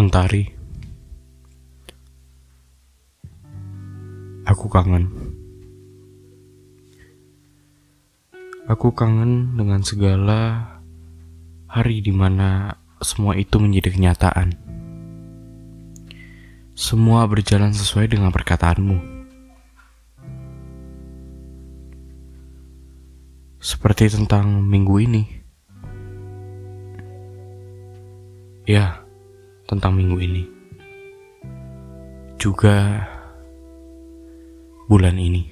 Mentari. Aku kangen. Aku kangen dengan segala hari di mana semua itu menjadi kenyataan. Semua berjalan sesuai dengan perkataanmu. Seperti tentang minggu ini. Ya, tentang minggu ini. Juga bulan ini.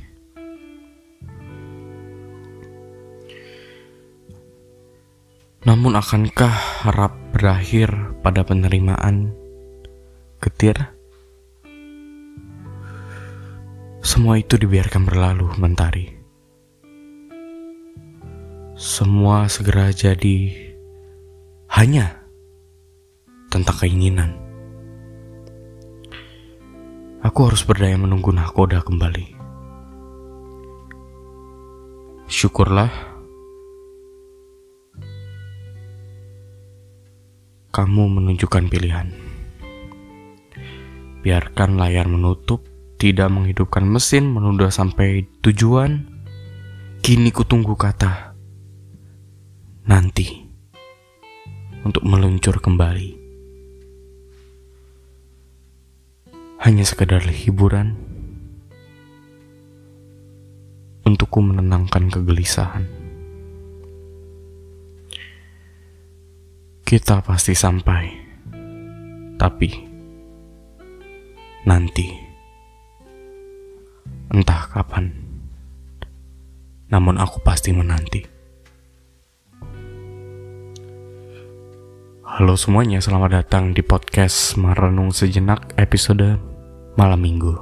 Namun akankah harap berakhir pada penerimaan getir? Semua itu dibiarkan berlalu mentari. Semua segera jadi hanya tentang keinginan. Aku harus berdaya menunggu nahkoda kembali. Syukurlah kamu menunjukkan pilihan. Biarkan layar menutup, tidak menghidupkan mesin menunda sampai tujuan. Kini kutunggu kata nanti untuk meluncur kembali. Hanya sekedar hiburan untukku menenangkan kegelisahan. Kita pasti sampai, tapi nanti, entah kapan, namun aku pasti menanti. Halo semuanya, selamat datang di podcast Merenung Sejenak episode malam minggu.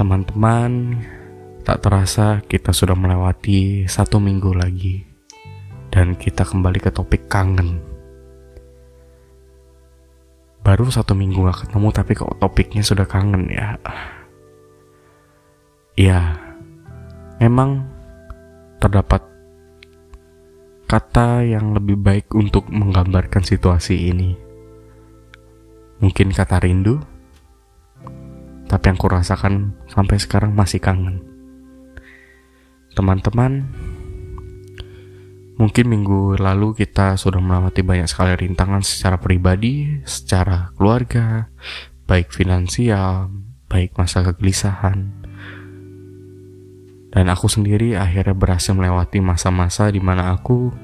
Teman-teman, tak terasa kita sudah melewati satu minggu lagi dan kita kembali ke topik kangen. Baru satu minggu gak ketemu tapi kok topiknya sudah kangen ya. Ya, memang terdapat kata yang lebih baik untuk menggambarkan situasi ini Mungkin kata rindu, tapi yang kurasakan sampai sekarang masih kangen. Teman-teman, mungkin minggu lalu kita sudah melewati banyak sekali rintangan secara pribadi, secara keluarga, baik finansial, baik masa kegelisahan. Dan aku sendiri akhirnya berhasil melewati masa-masa di mana aku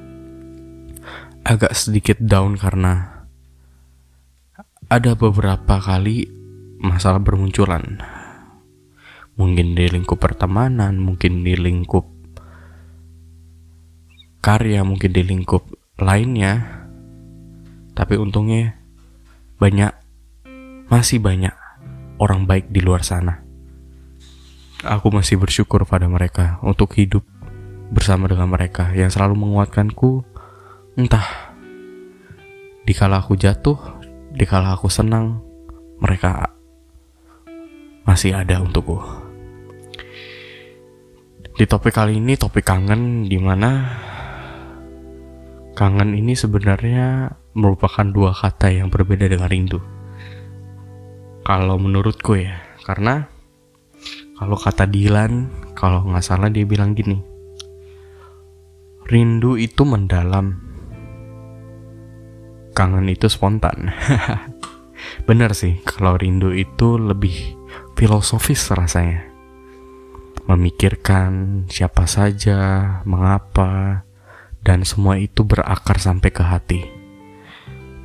agak sedikit down karena ada beberapa kali masalah bermunculan. Mungkin di lingkup pertemanan, mungkin di lingkup karya, mungkin di lingkup lainnya. Tapi untungnya banyak masih banyak orang baik di luar sana. Aku masih bersyukur pada mereka untuk hidup bersama dengan mereka yang selalu menguatkanku entah dikala aku jatuh dikala aku senang, mereka masih ada untukku. Di topik kali ini topik kangen di mana kangen ini sebenarnya merupakan dua kata yang berbeda dengan rindu. Kalau menurutku ya, karena kalau kata Dilan, kalau nggak salah dia bilang gini, rindu itu mendalam, kangen itu spontan. Bener sih, kalau rindu itu lebih filosofis rasanya. Memikirkan siapa saja, mengapa, dan semua itu berakar sampai ke hati.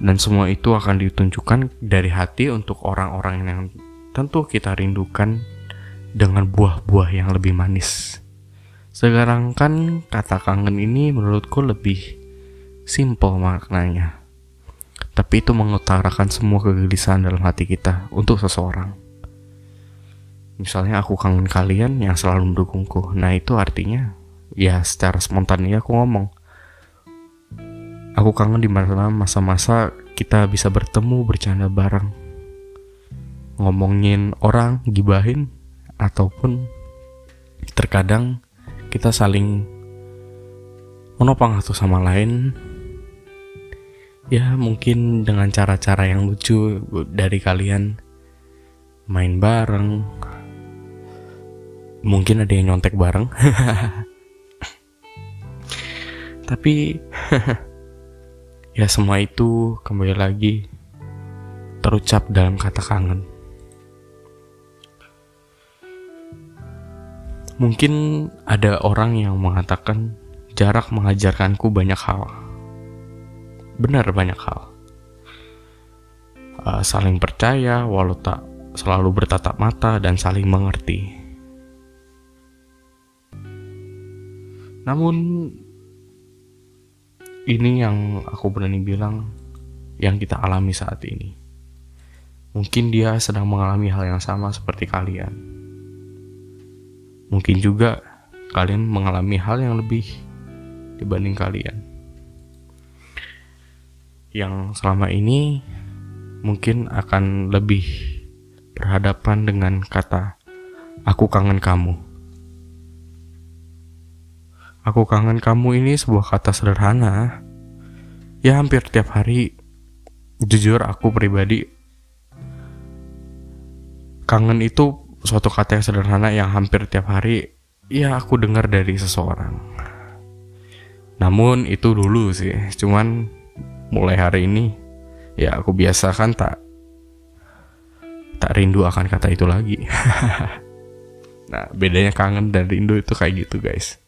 Dan semua itu akan ditunjukkan dari hati untuk orang-orang yang tentu kita rindukan dengan buah-buah yang lebih manis. Sekarang kan kata kangen ini menurutku lebih simple maknanya tapi itu mengutarakan semua kegelisahan dalam hati kita untuk seseorang. Misalnya aku kangen kalian yang selalu mendukungku. Nah itu artinya ya secara spontan ya aku ngomong. Aku kangen di masa-masa kita bisa bertemu bercanda bareng. Ngomongin orang, gibahin, ataupun terkadang kita saling menopang satu sama lain ya mungkin dengan cara-cara yang lucu dari kalian. Main bareng. Mungkin ada yang nyontek bareng. Tapi ya semua itu kembali lagi terucap dalam kata kangen. Mungkin ada orang yang mengatakan jarak mengajarkanku banyak hal benar banyak hal. Uh, saling percaya walau tak selalu bertatap mata dan saling mengerti. Namun ini yang aku berani bilang yang kita alami saat ini. Mungkin dia sedang mengalami hal yang sama seperti kalian. Mungkin juga kalian mengalami hal yang lebih dibanding kalian yang selama ini mungkin akan lebih berhadapan dengan kata "aku kangen kamu". Aku kangen kamu ini sebuah kata sederhana. Ya hampir tiap hari jujur aku pribadi kangen itu suatu kata yang sederhana yang hampir tiap hari ya aku dengar dari seseorang. Namun itu dulu sih, cuman mulai hari ini ya aku biasakan tak tak rindu akan kata itu lagi. nah, bedanya kangen dan rindu itu kayak gitu, guys.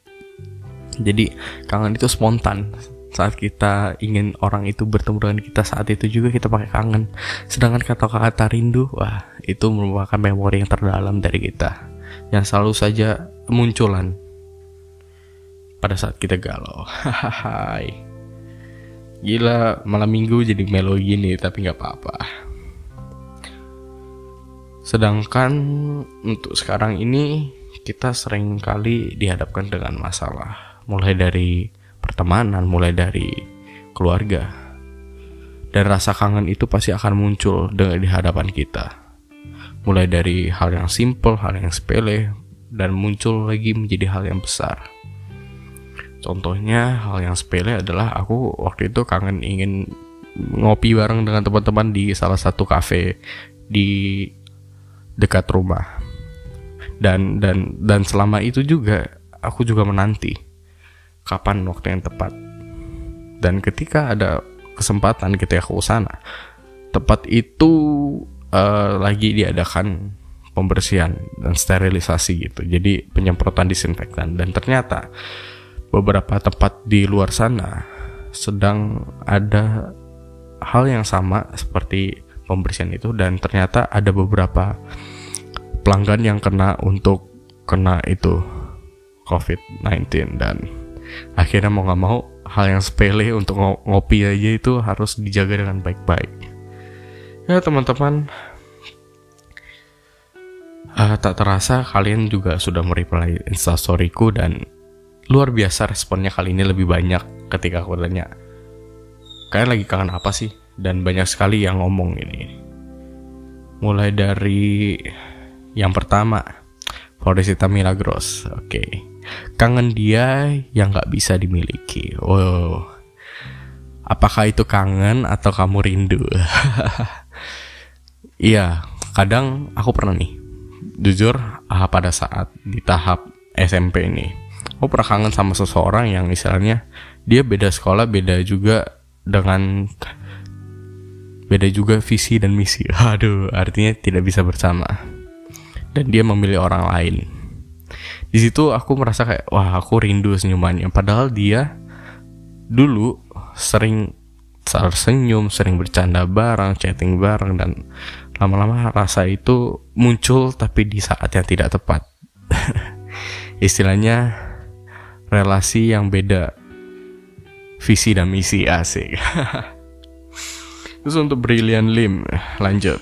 Jadi, kangen itu spontan. Saat kita ingin orang itu bertemu dengan kita saat itu juga kita pakai kangen. Sedangkan kata-kata rindu, wah, itu merupakan memori yang terdalam dari kita. Yang selalu saja munculan pada saat kita galau. Hahaha. Gila, malam minggu jadi melo gini, tapi nggak apa-apa. Sedangkan untuk sekarang ini kita sering kali dihadapkan dengan masalah, mulai dari pertemanan, mulai dari keluarga. Dan rasa kangen itu pasti akan muncul dengan di hadapan kita. Mulai dari hal yang simple, hal yang sepele, dan muncul lagi menjadi hal yang besar. Contohnya hal yang sepele adalah aku waktu itu kangen ingin ngopi bareng dengan teman-teman di salah satu kafe di dekat rumah. Dan dan dan selama itu juga aku juga menanti kapan waktu yang tepat. Dan ketika ada kesempatan ketika aku sana, tepat itu uh, lagi diadakan pembersihan dan sterilisasi gitu. Jadi penyemprotan disinfektan dan ternyata beberapa tempat di luar sana sedang ada hal yang sama seperti pembersihan itu dan ternyata ada beberapa pelanggan yang kena untuk kena itu COVID-19 dan akhirnya mau nggak mau hal yang sepele untuk ngopi aja itu harus dijaga dengan baik-baik. Ya teman-teman, uh, tak terasa kalian juga sudah mereply instastoryku dan luar biasa responnya kali ini lebih banyak ketika aku tanya kalian lagi kangen apa sih? Dan banyak sekali yang ngomong ini. Mulai dari yang pertama Floresita Milagros oke. Okay. kangen dia yang nggak bisa dimiliki. Wow apakah itu kangen atau kamu rindu? Iya kadang aku pernah nih. Jujur ah, pada saat di tahap SMP ini aku pernah kangen sama seseorang yang misalnya dia beda sekolah beda juga dengan beda juga visi dan misi. Aduh artinya tidak bisa bersama. Dan dia memilih orang lain. Di situ aku merasa kayak wah aku rindu senyumannya. Padahal dia dulu sering senyum sering bercanda bareng chatting bareng dan lama-lama rasa itu muncul tapi di saat yang tidak tepat. Istilahnya relasi yang beda. Visi dan misi asik. Terus untuk Brilliant Lim lanjut.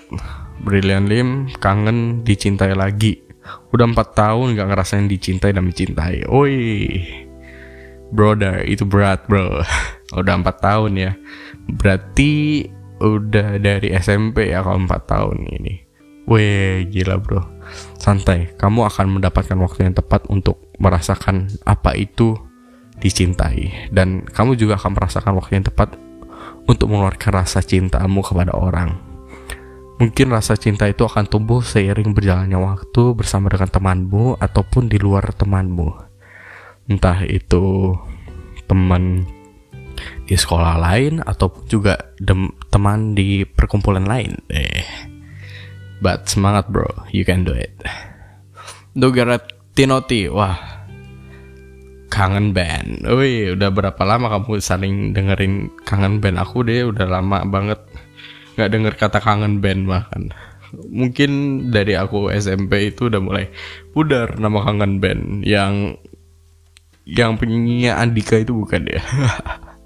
Brilliant Lim kangen dicintai lagi. Udah empat tahun gak ngerasain dicintai dan mencintai. Oi. Brother itu berat bro. Udah empat tahun ya. Berarti udah dari SMP ya kalau empat tahun ini. Weh gila bro Santai Kamu akan mendapatkan waktu yang tepat untuk merasakan apa itu dicintai dan kamu juga akan merasakan waktu yang tepat untuk mengeluarkan rasa cintamu kepada orang. Mungkin rasa cinta itu akan tumbuh seiring berjalannya waktu bersama dengan temanmu ataupun di luar temanmu. Entah itu teman di sekolah lain ataupun juga teman di perkumpulan lain. Eh. But semangat bro, you can do it. Dogaret Tinoti, wah kangen band. Wih, udah berapa lama kamu saling dengerin kangen band aku deh, udah lama banget nggak denger kata kangen band bahkan. Mungkin dari aku SMP itu udah mulai pudar nama kangen band yang yang penyanyinya Andika itu bukan ya.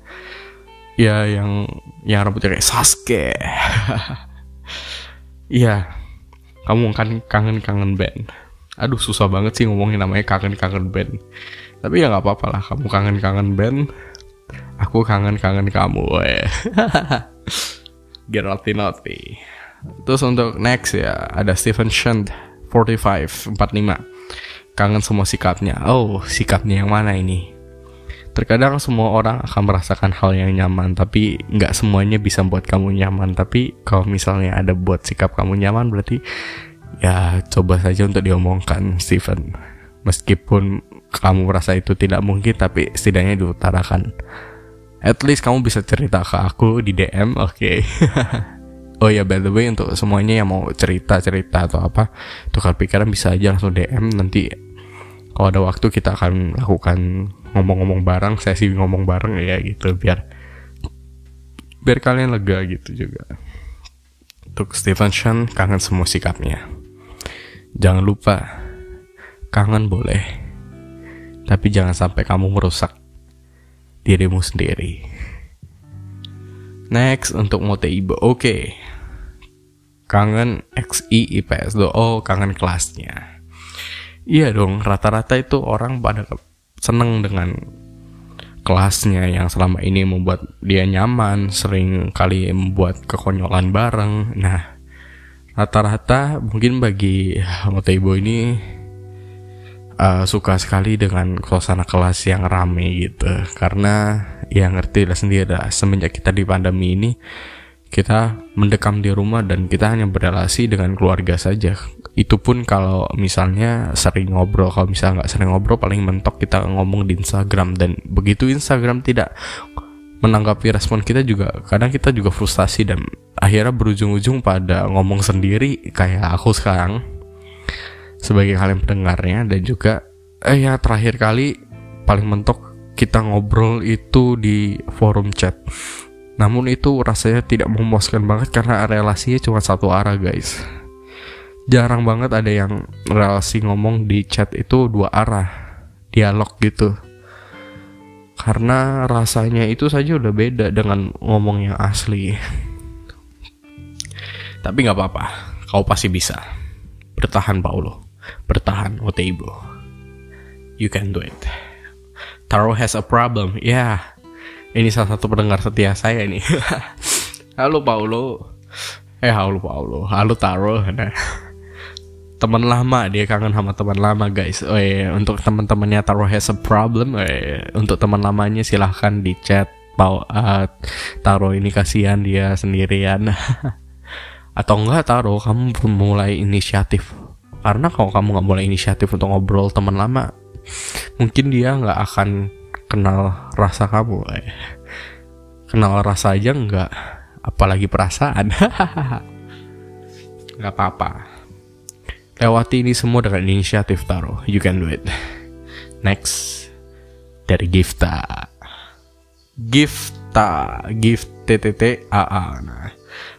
ya yang yang rambutnya kayak Sasuke. Iya, kamu kan kangen-kangen band. Aduh susah banget sih ngomongin namanya kangen-kangen band. Tapi ya nggak apa-apa lah kamu kangen-kangen band aku kangen-kangen kamu Geralt Naughty terus untuk next ya ada Stephen Shunt 45 45 kangen semua sikapnya. Oh sikapnya yang mana ini terkadang semua orang akan merasakan hal yang nyaman tapi nggak semuanya bisa buat kamu nyaman. Tapi kalau misalnya ada buat sikap kamu nyaman berarti ya coba saja untuk diomongkan Stephen meskipun kamu merasa itu tidak mungkin tapi setidaknya diutarakan. At least kamu bisa cerita ke aku di DM oke. Okay. oh ya by the way untuk semuanya yang mau cerita cerita atau apa tukar pikiran bisa aja langsung DM nanti kalau ada waktu kita akan lakukan ngomong-ngomong bareng sesi ngomong bareng ya gitu biar biar kalian lega gitu juga untuk Stephen Shan kangen semua sikapnya jangan lupa kangen boleh tapi jangan sampai kamu merusak dirimu sendiri. Next untuk Moteibo, oke. Okay. Kangen XI IPS oh kangen kelasnya. Iya dong, rata-rata itu orang pada seneng dengan kelasnya yang selama ini membuat dia nyaman, sering kali membuat kekonyolan bareng. Nah, rata-rata mungkin bagi Moteibo ini uh, suka sekali dengan suasana kelas yang rame gitu karena ya ngerti lah sendiri lah semenjak kita di pandemi ini kita mendekam di rumah dan kita hanya berrelasi dengan keluarga saja. Itu pun kalau misalnya sering ngobrol kalau misalnya nggak sering ngobrol paling mentok kita ngomong di Instagram. Dan begitu Instagram tidak menanggapi respon kita juga kadang kita juga frustasi dan akhirnya berujung-ujung pada ngomong sendiri kayak aku sekarang sebagai kalian pendengarnya. Dan juga eh ya terakhir kali paling mentok kita ngobrol itu di forum chat. Namun itu rasanya tidak memuaskan banget karena relasinya cuma satu arah guys. Jarang banget ada yang relasi ngomong di chat itu dua arah, dialog gitu. Karena rasanya itu saja udah beda dengan ngomong yang asli. Tapi nggak apa-apa, kau pasti bisa. Bertahan Paulo bertahan Oteibo. You can do it. Taro has a problem. Yeah. Ini salah satu pendengar setia saya ini. halo Paulo. Eh halo Paulo. Halo Taro. Nah. Teman lama dia kangen sama teman lama guys. Oh, iya. untuk teman-temannya Taro has a problem. Oh, iya. untuk teman lamanya silahkan di chat. Pau, uh, Taro ini kasihan dia sendirian. Atau enggak Taro kamu mulai inisiatif karena kalau kamu nggak mulai inisiatif untuk ngobrol teman lama mungkin dia nggak akan kenal rasa kamu. Eh. kenal rasa aja nggak apalagi perasaan. Nggak apa-apa. Lewati ini semua dengan inisiatif taro. You can do it. Next. Dari Gifta. Gifta. Gift TTT AA nah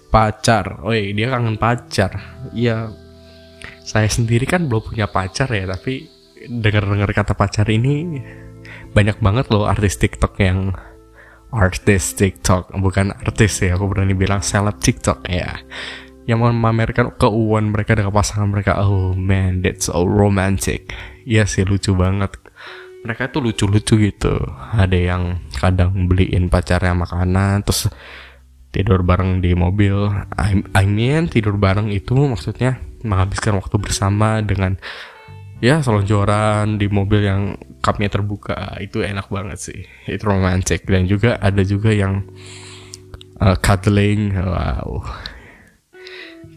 pacar, oh dia kangen pacar, iya. Saya sendiri kan belum punya pacar ya tapi dengar-dengar kata pacar ini banyak banget loh artis TikTok yang artis TikTok bukan artis ya aku berani bilang seleb TikTok ya. Yang memamerkan keuuan mereka dengan pasangan mereka oh man that's so romantic. Ya sih lucu banget. Mereka tuh lucu-lucu gitu. Ada yang kadang beliin pacarnya makanan terus tidur bareng di mobil. I, I mean tidur bareng itu maksudnya menghabiskan waktu bersama dengan ya selonjoran di mobil yang cupnya terbuka itu enak banget sih. Itu romantis dan juga ada juga yang uh, cuddling. Wow.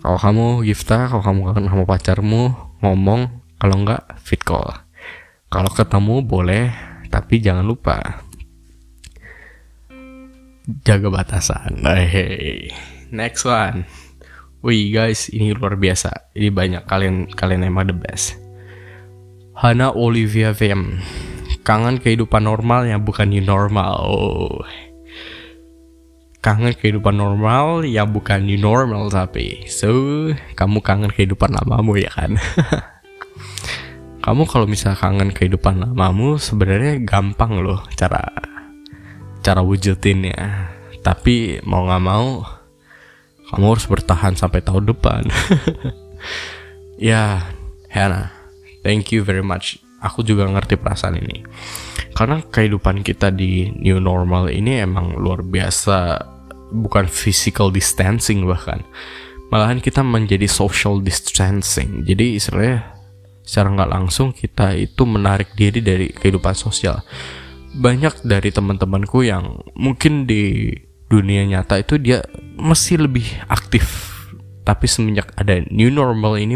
Kalau kamu Gifta kalau kamu kangen sama pacarmu ngomong. Kalau enggak fit call. Kalau ketemu boleh. Tapi jangan lupa jaga batasan. Hey. Next one. Wih guys, ini luar biasa. Ini banyak kalian kalian emang the best. Hana Olivia VM. Kangen kehidupan normal yang bukan new normal. Kangen kehidupan normal yang bukan new normal tapi so kamu kangen kehidupan lamamu ya kan kamu kalau misal kangen kehidupan lamamu sebenarnya gampang loh cara cara wujudinnya tapi mau nggak mau kamu harus bertahan sampai tahun depan ya Hannah thank you very much. Aku juga ngerti perasaan ini. Karena kehidupan kita di new normal ini emang luar biasa bukan physical distancing bahkan. Malahan kita menjadi social distancing. Jadi istilahnya secara nggak langsung kita itu menarik diri dari kehidupan sosial. Banyak dari teman-temanku yang mungkin di dunia nyata itu dia masih lebih aktif. Tapi semenjak ada new normal ini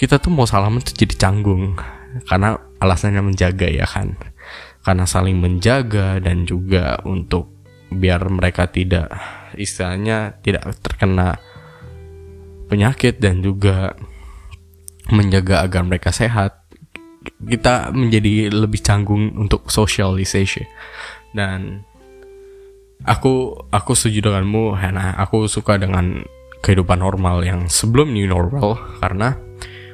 kita tuh mau salaman tuh jadi canggung. Karena alasannya menjaga ya kan. Karena saling menjaga dan juga untuk biar mereka tidak istilahnya tidak terkena penyakit dan juga menjaga agar mereka sehat. Kita menjadi lebih canggung untuk socialization. Dan aku aku setuju denganmu Hana. Aku suka dengan kehidupan normal yang sebelum new normal karena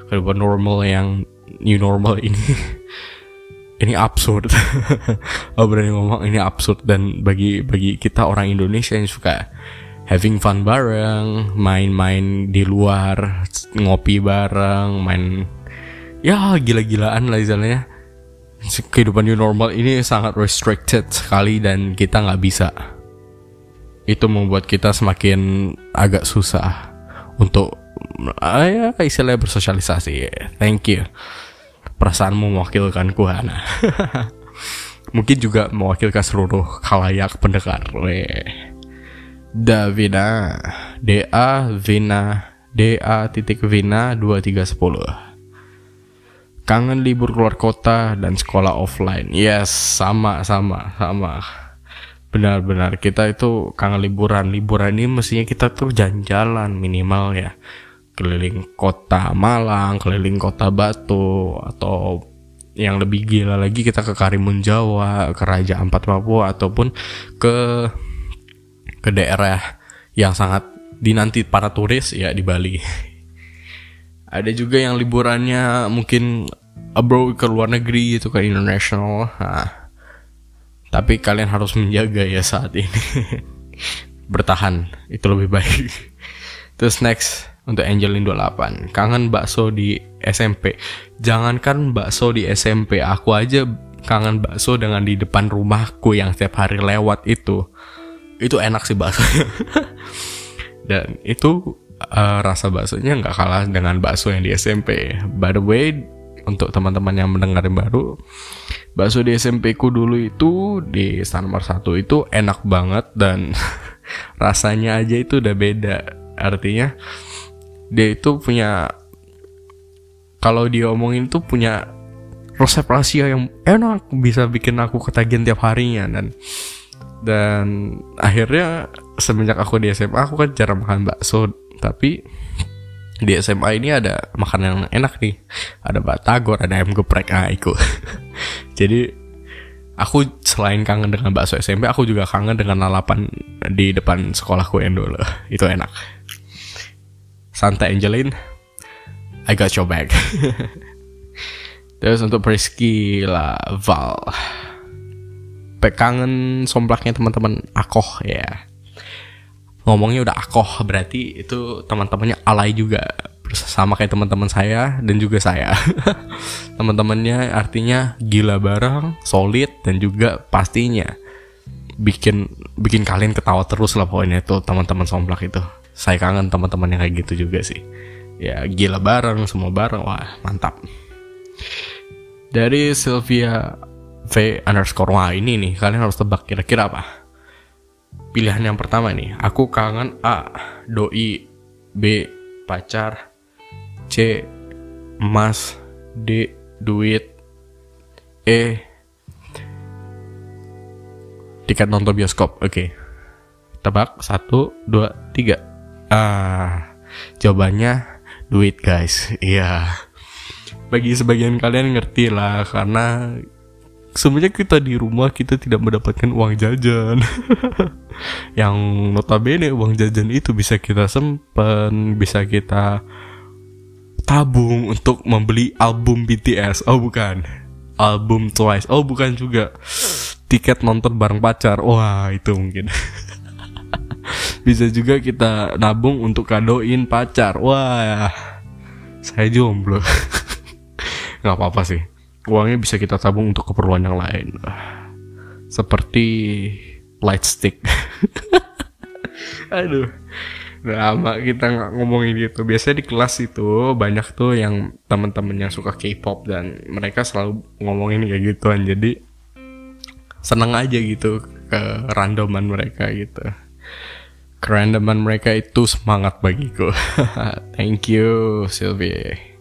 kehidupan normal yang new normal ini. Ini absurd. Oh berani ngomong ini absurd. Dan bagi bagi kita orang Indonesia yang suka having fun bareng main-main di luar ngopi bareng main ya gila-gilaan lah istilahnya. Kehidupan new normal ini sangat restricted sekali dan kita nggak bisa. Itu membuat kita semakin agak susah untuk ya istilahnya bersosialisasi thank you perasaanmu mewakilkan Hana. Mungkin juga mewakilkan seluruh khalayak pendengar. Davina, D A Vina, D A titik Vina 2310. Kangen libur keluar kota dan sekolah offline. Yes, sama sama sama. Benar-benar kita itu kangen liburan. Liburan ini mestinya kita tuh jalan-jalan minimal ya keliling kota Malang, keliling kota Batu, atau yang lebih gila lagi kita ke Karimun Jawa, ke Raja Ampat Papua, ataupun ke ke daerah yang sangat dinanti para turis ya di Bali. Ada juga yang liburannya mungkin abroad ke luar negeri gitu ke international. Nah, tapi kalian harus menjaga ya saat ini. Bertahan itu lebih baik. Terus next untuk Angelin 28 kangen bakso di SMP jangankan bakso di SMP aku aja kangen bakso dengan di depan rumahku yang setiap hari lewat itu. Itu enak sih bakso. Dan itu uh, rasa baksonya nggak kalah dengan bakso yang di SMP by the way untuk teman-teman yang mendengar yang baru bakso di SMP ku dulu itu di Stanmar 1 itu enak banget dan rasanya aja itu udah beda. Artinya dia itu punya kalau dia omongin tuh punya resep rahasia yang enak bisa bikin aku ketagihan tiap harinya dan dan akhirnya semenjak aku di SMA aku kan jarang makan bakso tapi di SMA ini ada makanan yang enak nih. Ada batagor ada ayam geprek ah itu jadi aku selain kangen dengan bakso SMP aku juga kangen dengan lalapan di depan sekolahku yang dulu. Itu enak Santai Angelin I got your back Terus untuk Prisky lah Val. Pekangen somplaknya teman-teman Akoh ya. Ngomongnya udah Akoh Berarti itu teman-temannya alay juga. Sama kayak teman-teman saya Dan juga saya. Teman-temannya artinya Gila bareng Solid Dan juga pastinya Bikin bikin kalian ketawa terus lah pokoknya itu teman-teman somplak itu saya kangen teman-teman yang kayak gitu juga sih ya gila bareng semua bareng wah mantap dari Sylvia V underscore wah ini nih kalian harus tebak kira-kira apa pilihan yang pertama nih. Aku kangen A. Doi B. Pacar C. Emas D. Duit E. Tiket nonton bioskop Oke okay. Tebak Satu Dua Tiga Ah Jawabannya Duit guys. Iya. Bagi sebagian kalian ngerti lah Karena sebenarnya kita di rumah kita tidak mendapatkan uang jajan. Yang notabene uang jajan itu bisa kita simpan bisa kita tabung untuk membeli album BTS oh bukan. Album Twice. Oh bukan juga. Tiket nonton bareng pacar. Wah itu mungkin bisa juga kita nabung untuk kadoin pacar. Wah saya jomblo. Nggak apa-apa sih. Uangnya bisa kita tabung untuk keperluan yang lain. Seperti light stick. Aduh lama kita nggak ngomongin gitu. Biasanya di kelas itu banyak tuh yang teman-teman yang suka K-pop dan mereka selalu ngomongin kayak gituan. Jadi seneng aja gitu ke randoman mereka gitu kerandoman mereka itu semangat bagiku thank you Sylvie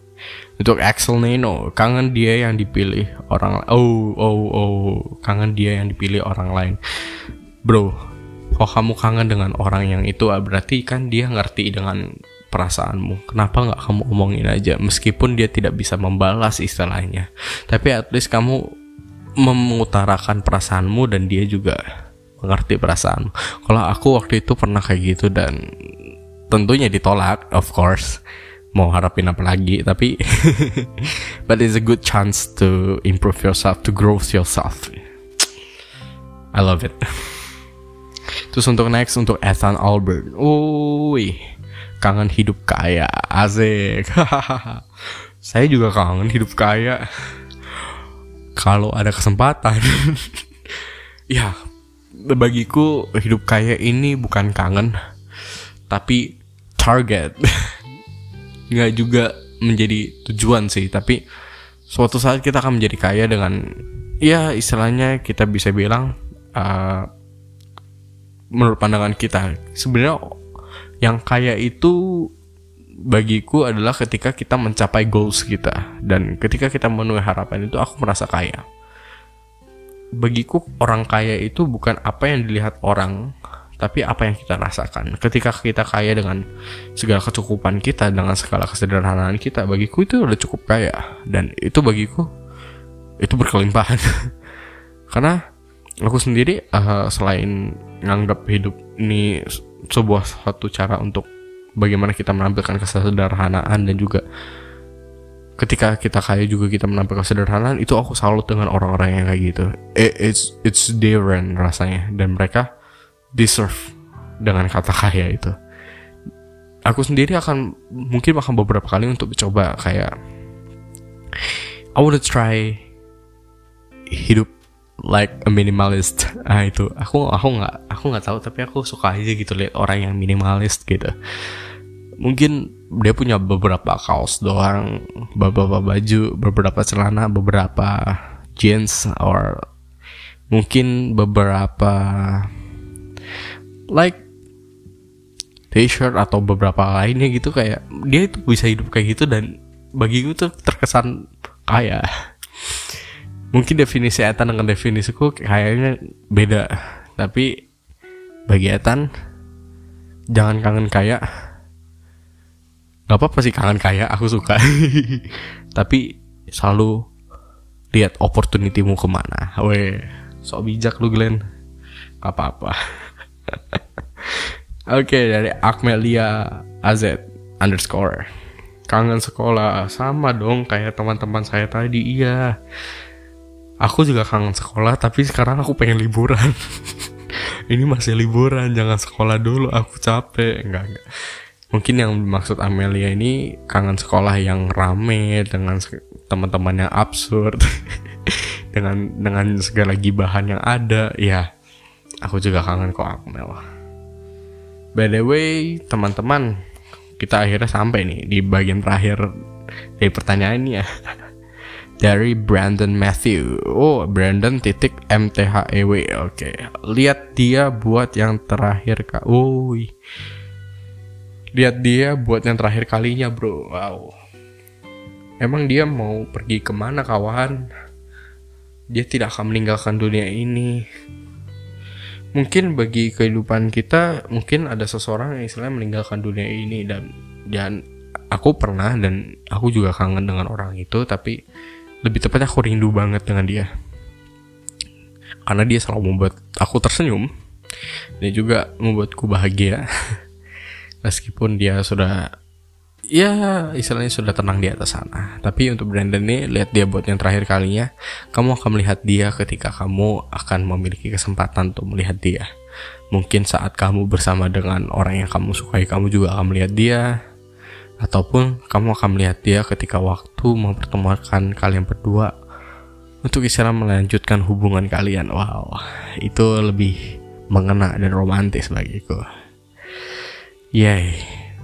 untuk Axel Neno, kangen dia yang dipilih orang oh oh oh, kangen dia yang dipilih orang lain. Bro, oh kamu kangen dengan orang yang itu ah, berarti kan dia ngerti dengan perasaanmu. Kenapa nggak kamu omongin aja meskipun dia tidak bisa membalas istilahnya. Tapi at least kamu mengutarakan perasaanmu dan dia juga mengerti perasaan. Kalau aku waktu itu pernah kayak gitu dan tentunya ditolak, of course. Mau harapin apa lagi tapi but it's a good chance to improve yourself to grow yourself. I love it. Terus untuk next untuk Ethan Albert. Woi kangen hidup kaya asik. Saya juga kangen hidup kaya. Kalau ada kesempatan. Ya bagiku hidup kaya ini bukan kangen tapi target. Nggak juga menjadi tujuan sih tapi suatu saat kita akan menjadi kaya dengan ya istilahnya kita bisa bilang uh, menurut pandangan kita. Sebenarnya yang kaya itu bagiku adalah ketika kita mencapai goals kita. Dan ketika kita memenuhi harapan itu aku merasa kaya bagiku orang kaya itu bukan apa yang dilihat orang tapi apa yang kita rasakan. Ketika kita kaya dengan segala kecukupan kita dengan segala kesederhanaan kita bagiku itu udah cukup kaya. Dan itu bagiku itu berkelimpahan. Karena aku sendiri uh, selain nganggap hidup ini sebuah satu cara untuk bagaimana kita menampilkan kesederhanaan dan juga ketika kita kaya juga kita menampilkan kesederhanaan itu aku salut dengan orang-orang yang kayak gitu. It's it's different rasanya. Dan mereka deserve dengan kata kaya itu. Aku sendiri akan mungkin akan beberapa kali untuk coba kayak I wanna try hidup like a minimalist. Ah itu. Aku aku nggak aku nggak tahu tapi aku suka aja gitu lihat orang yang minimalist gitu mungkin dia punya beberapa kaos doang beberapa baju beberapa celana beberapa jeans or mungkin beberapa like t-shirt atau beberapa lainnya gitu kayak dia itu bisa hidup kayak gitu dan bagi gue tuh terkesan kaya. Mungkin definisi Ethan dengan definisiku kayaknya beda tapi bagi Ethan jangan kangen kaya nggak apa-apa sih kangen kaya aku suka. Tapi selalu lihat opportunitymu ke mana. Weh sok bijak lu Glenn. Gak apa-apa. Oke okay, dari Akmelia AZ underscore. Kangen sekolah. Sama dong kayak teman-teman saya tadi iya. Aku juga kangen sekolah tapi sekarang aku pengen liburan. Ini masih liburan jangan sekolah dulu aku capek. Enggak enggak mungkin yang dimaksud Amelia ini kangen sekolah yang rame dengan teman-teman yang absurd dengan dengan segala gibahan yang ada ya Aku juga kangen kok Akmel. By the way, teman-teman, kita akhirnya sampai nih di bagian terakhir dari pertanyaan ini ya. dari Brandon Matthew. Oh, Brandon titik MTHEW. Oke, lihat dia buat yang terakhir kak. Uy. Lihat dia buat yang terakhir kalinya, bro. Wow. Emang dia mau pergi ke mana, kawan? Dia tidak akan meninggalkan dunia ini. Mungkin bagi kehidupan kita, mungkin ada seseorang yang istilahnya meninggalkan dunia ini dan dan aku pernah dan aku juga kangen dengan orang itu, tapi lebih tepatnya aku rindu banget dengan dia karena dia selalu membuat aku tersenyum dan juga membuatku bahagia meskipun dia sudah ya istilahnya sudah tenang di atas sana tapi untuk Brandon nih lihat dia buat yang terakhir kalinya kamu akan melihat dia ketika kamu akan memiliki kesempatan untuk melihat dia mungkin saat kamu bersama dengan orang yang kamu sukai kamu juga akan melihat dia ataupun kamu akan melihat dia ketika waktu mempertemukan kalian berdua untuk istilah melanjutkan hubungan kalian. Wow, itu lebih mengena dan romantis bagiku. Yay,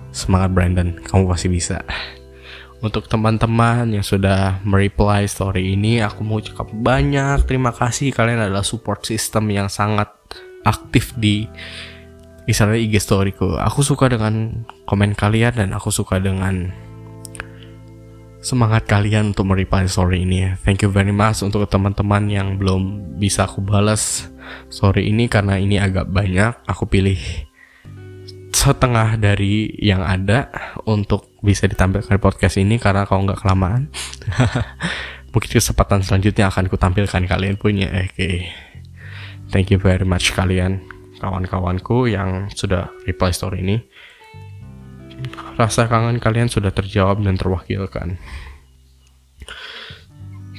semangat Brandon, kamu pasti bisa. Untuk teman-teman yang sudah mereply story ini, aku mau cakap banyak terima kasih kalian adalah support system yang sangat aktif di misalnya IG storyku aku suka dengan komen kalian dan aku suka dengan semangat kalian untuk mereply story ini. Thank you very much untuk teman-teman yang belum bisa aku balas story ini karena ini agak banyak. Aku pilih setengah dari yang ada untuk bisa ditampilkan di podcast ini karena kalau nggak kelamaan. Mungkin kesempatan selanjutnya akan kutampilkan kalian punya. Oke. Okay. Thank you very much kalian kawan-kawanku yang sudah reply story ini rasa kangen kalian sudah terjawab dan terwakilkan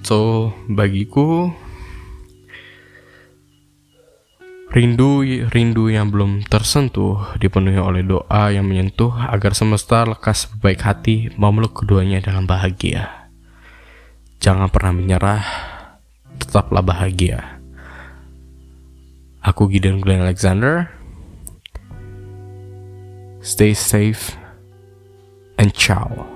so bagiku rindu rindu yang belum tersentuh dipenuhi oleh doa yang menyentuh agar semesta lekas berbaik hati memeluk keduanya dengan bahagia jangan pernah menyerah tetaplah bahagia Aku Gideon Glenn Alexander. Stay safe and ciao.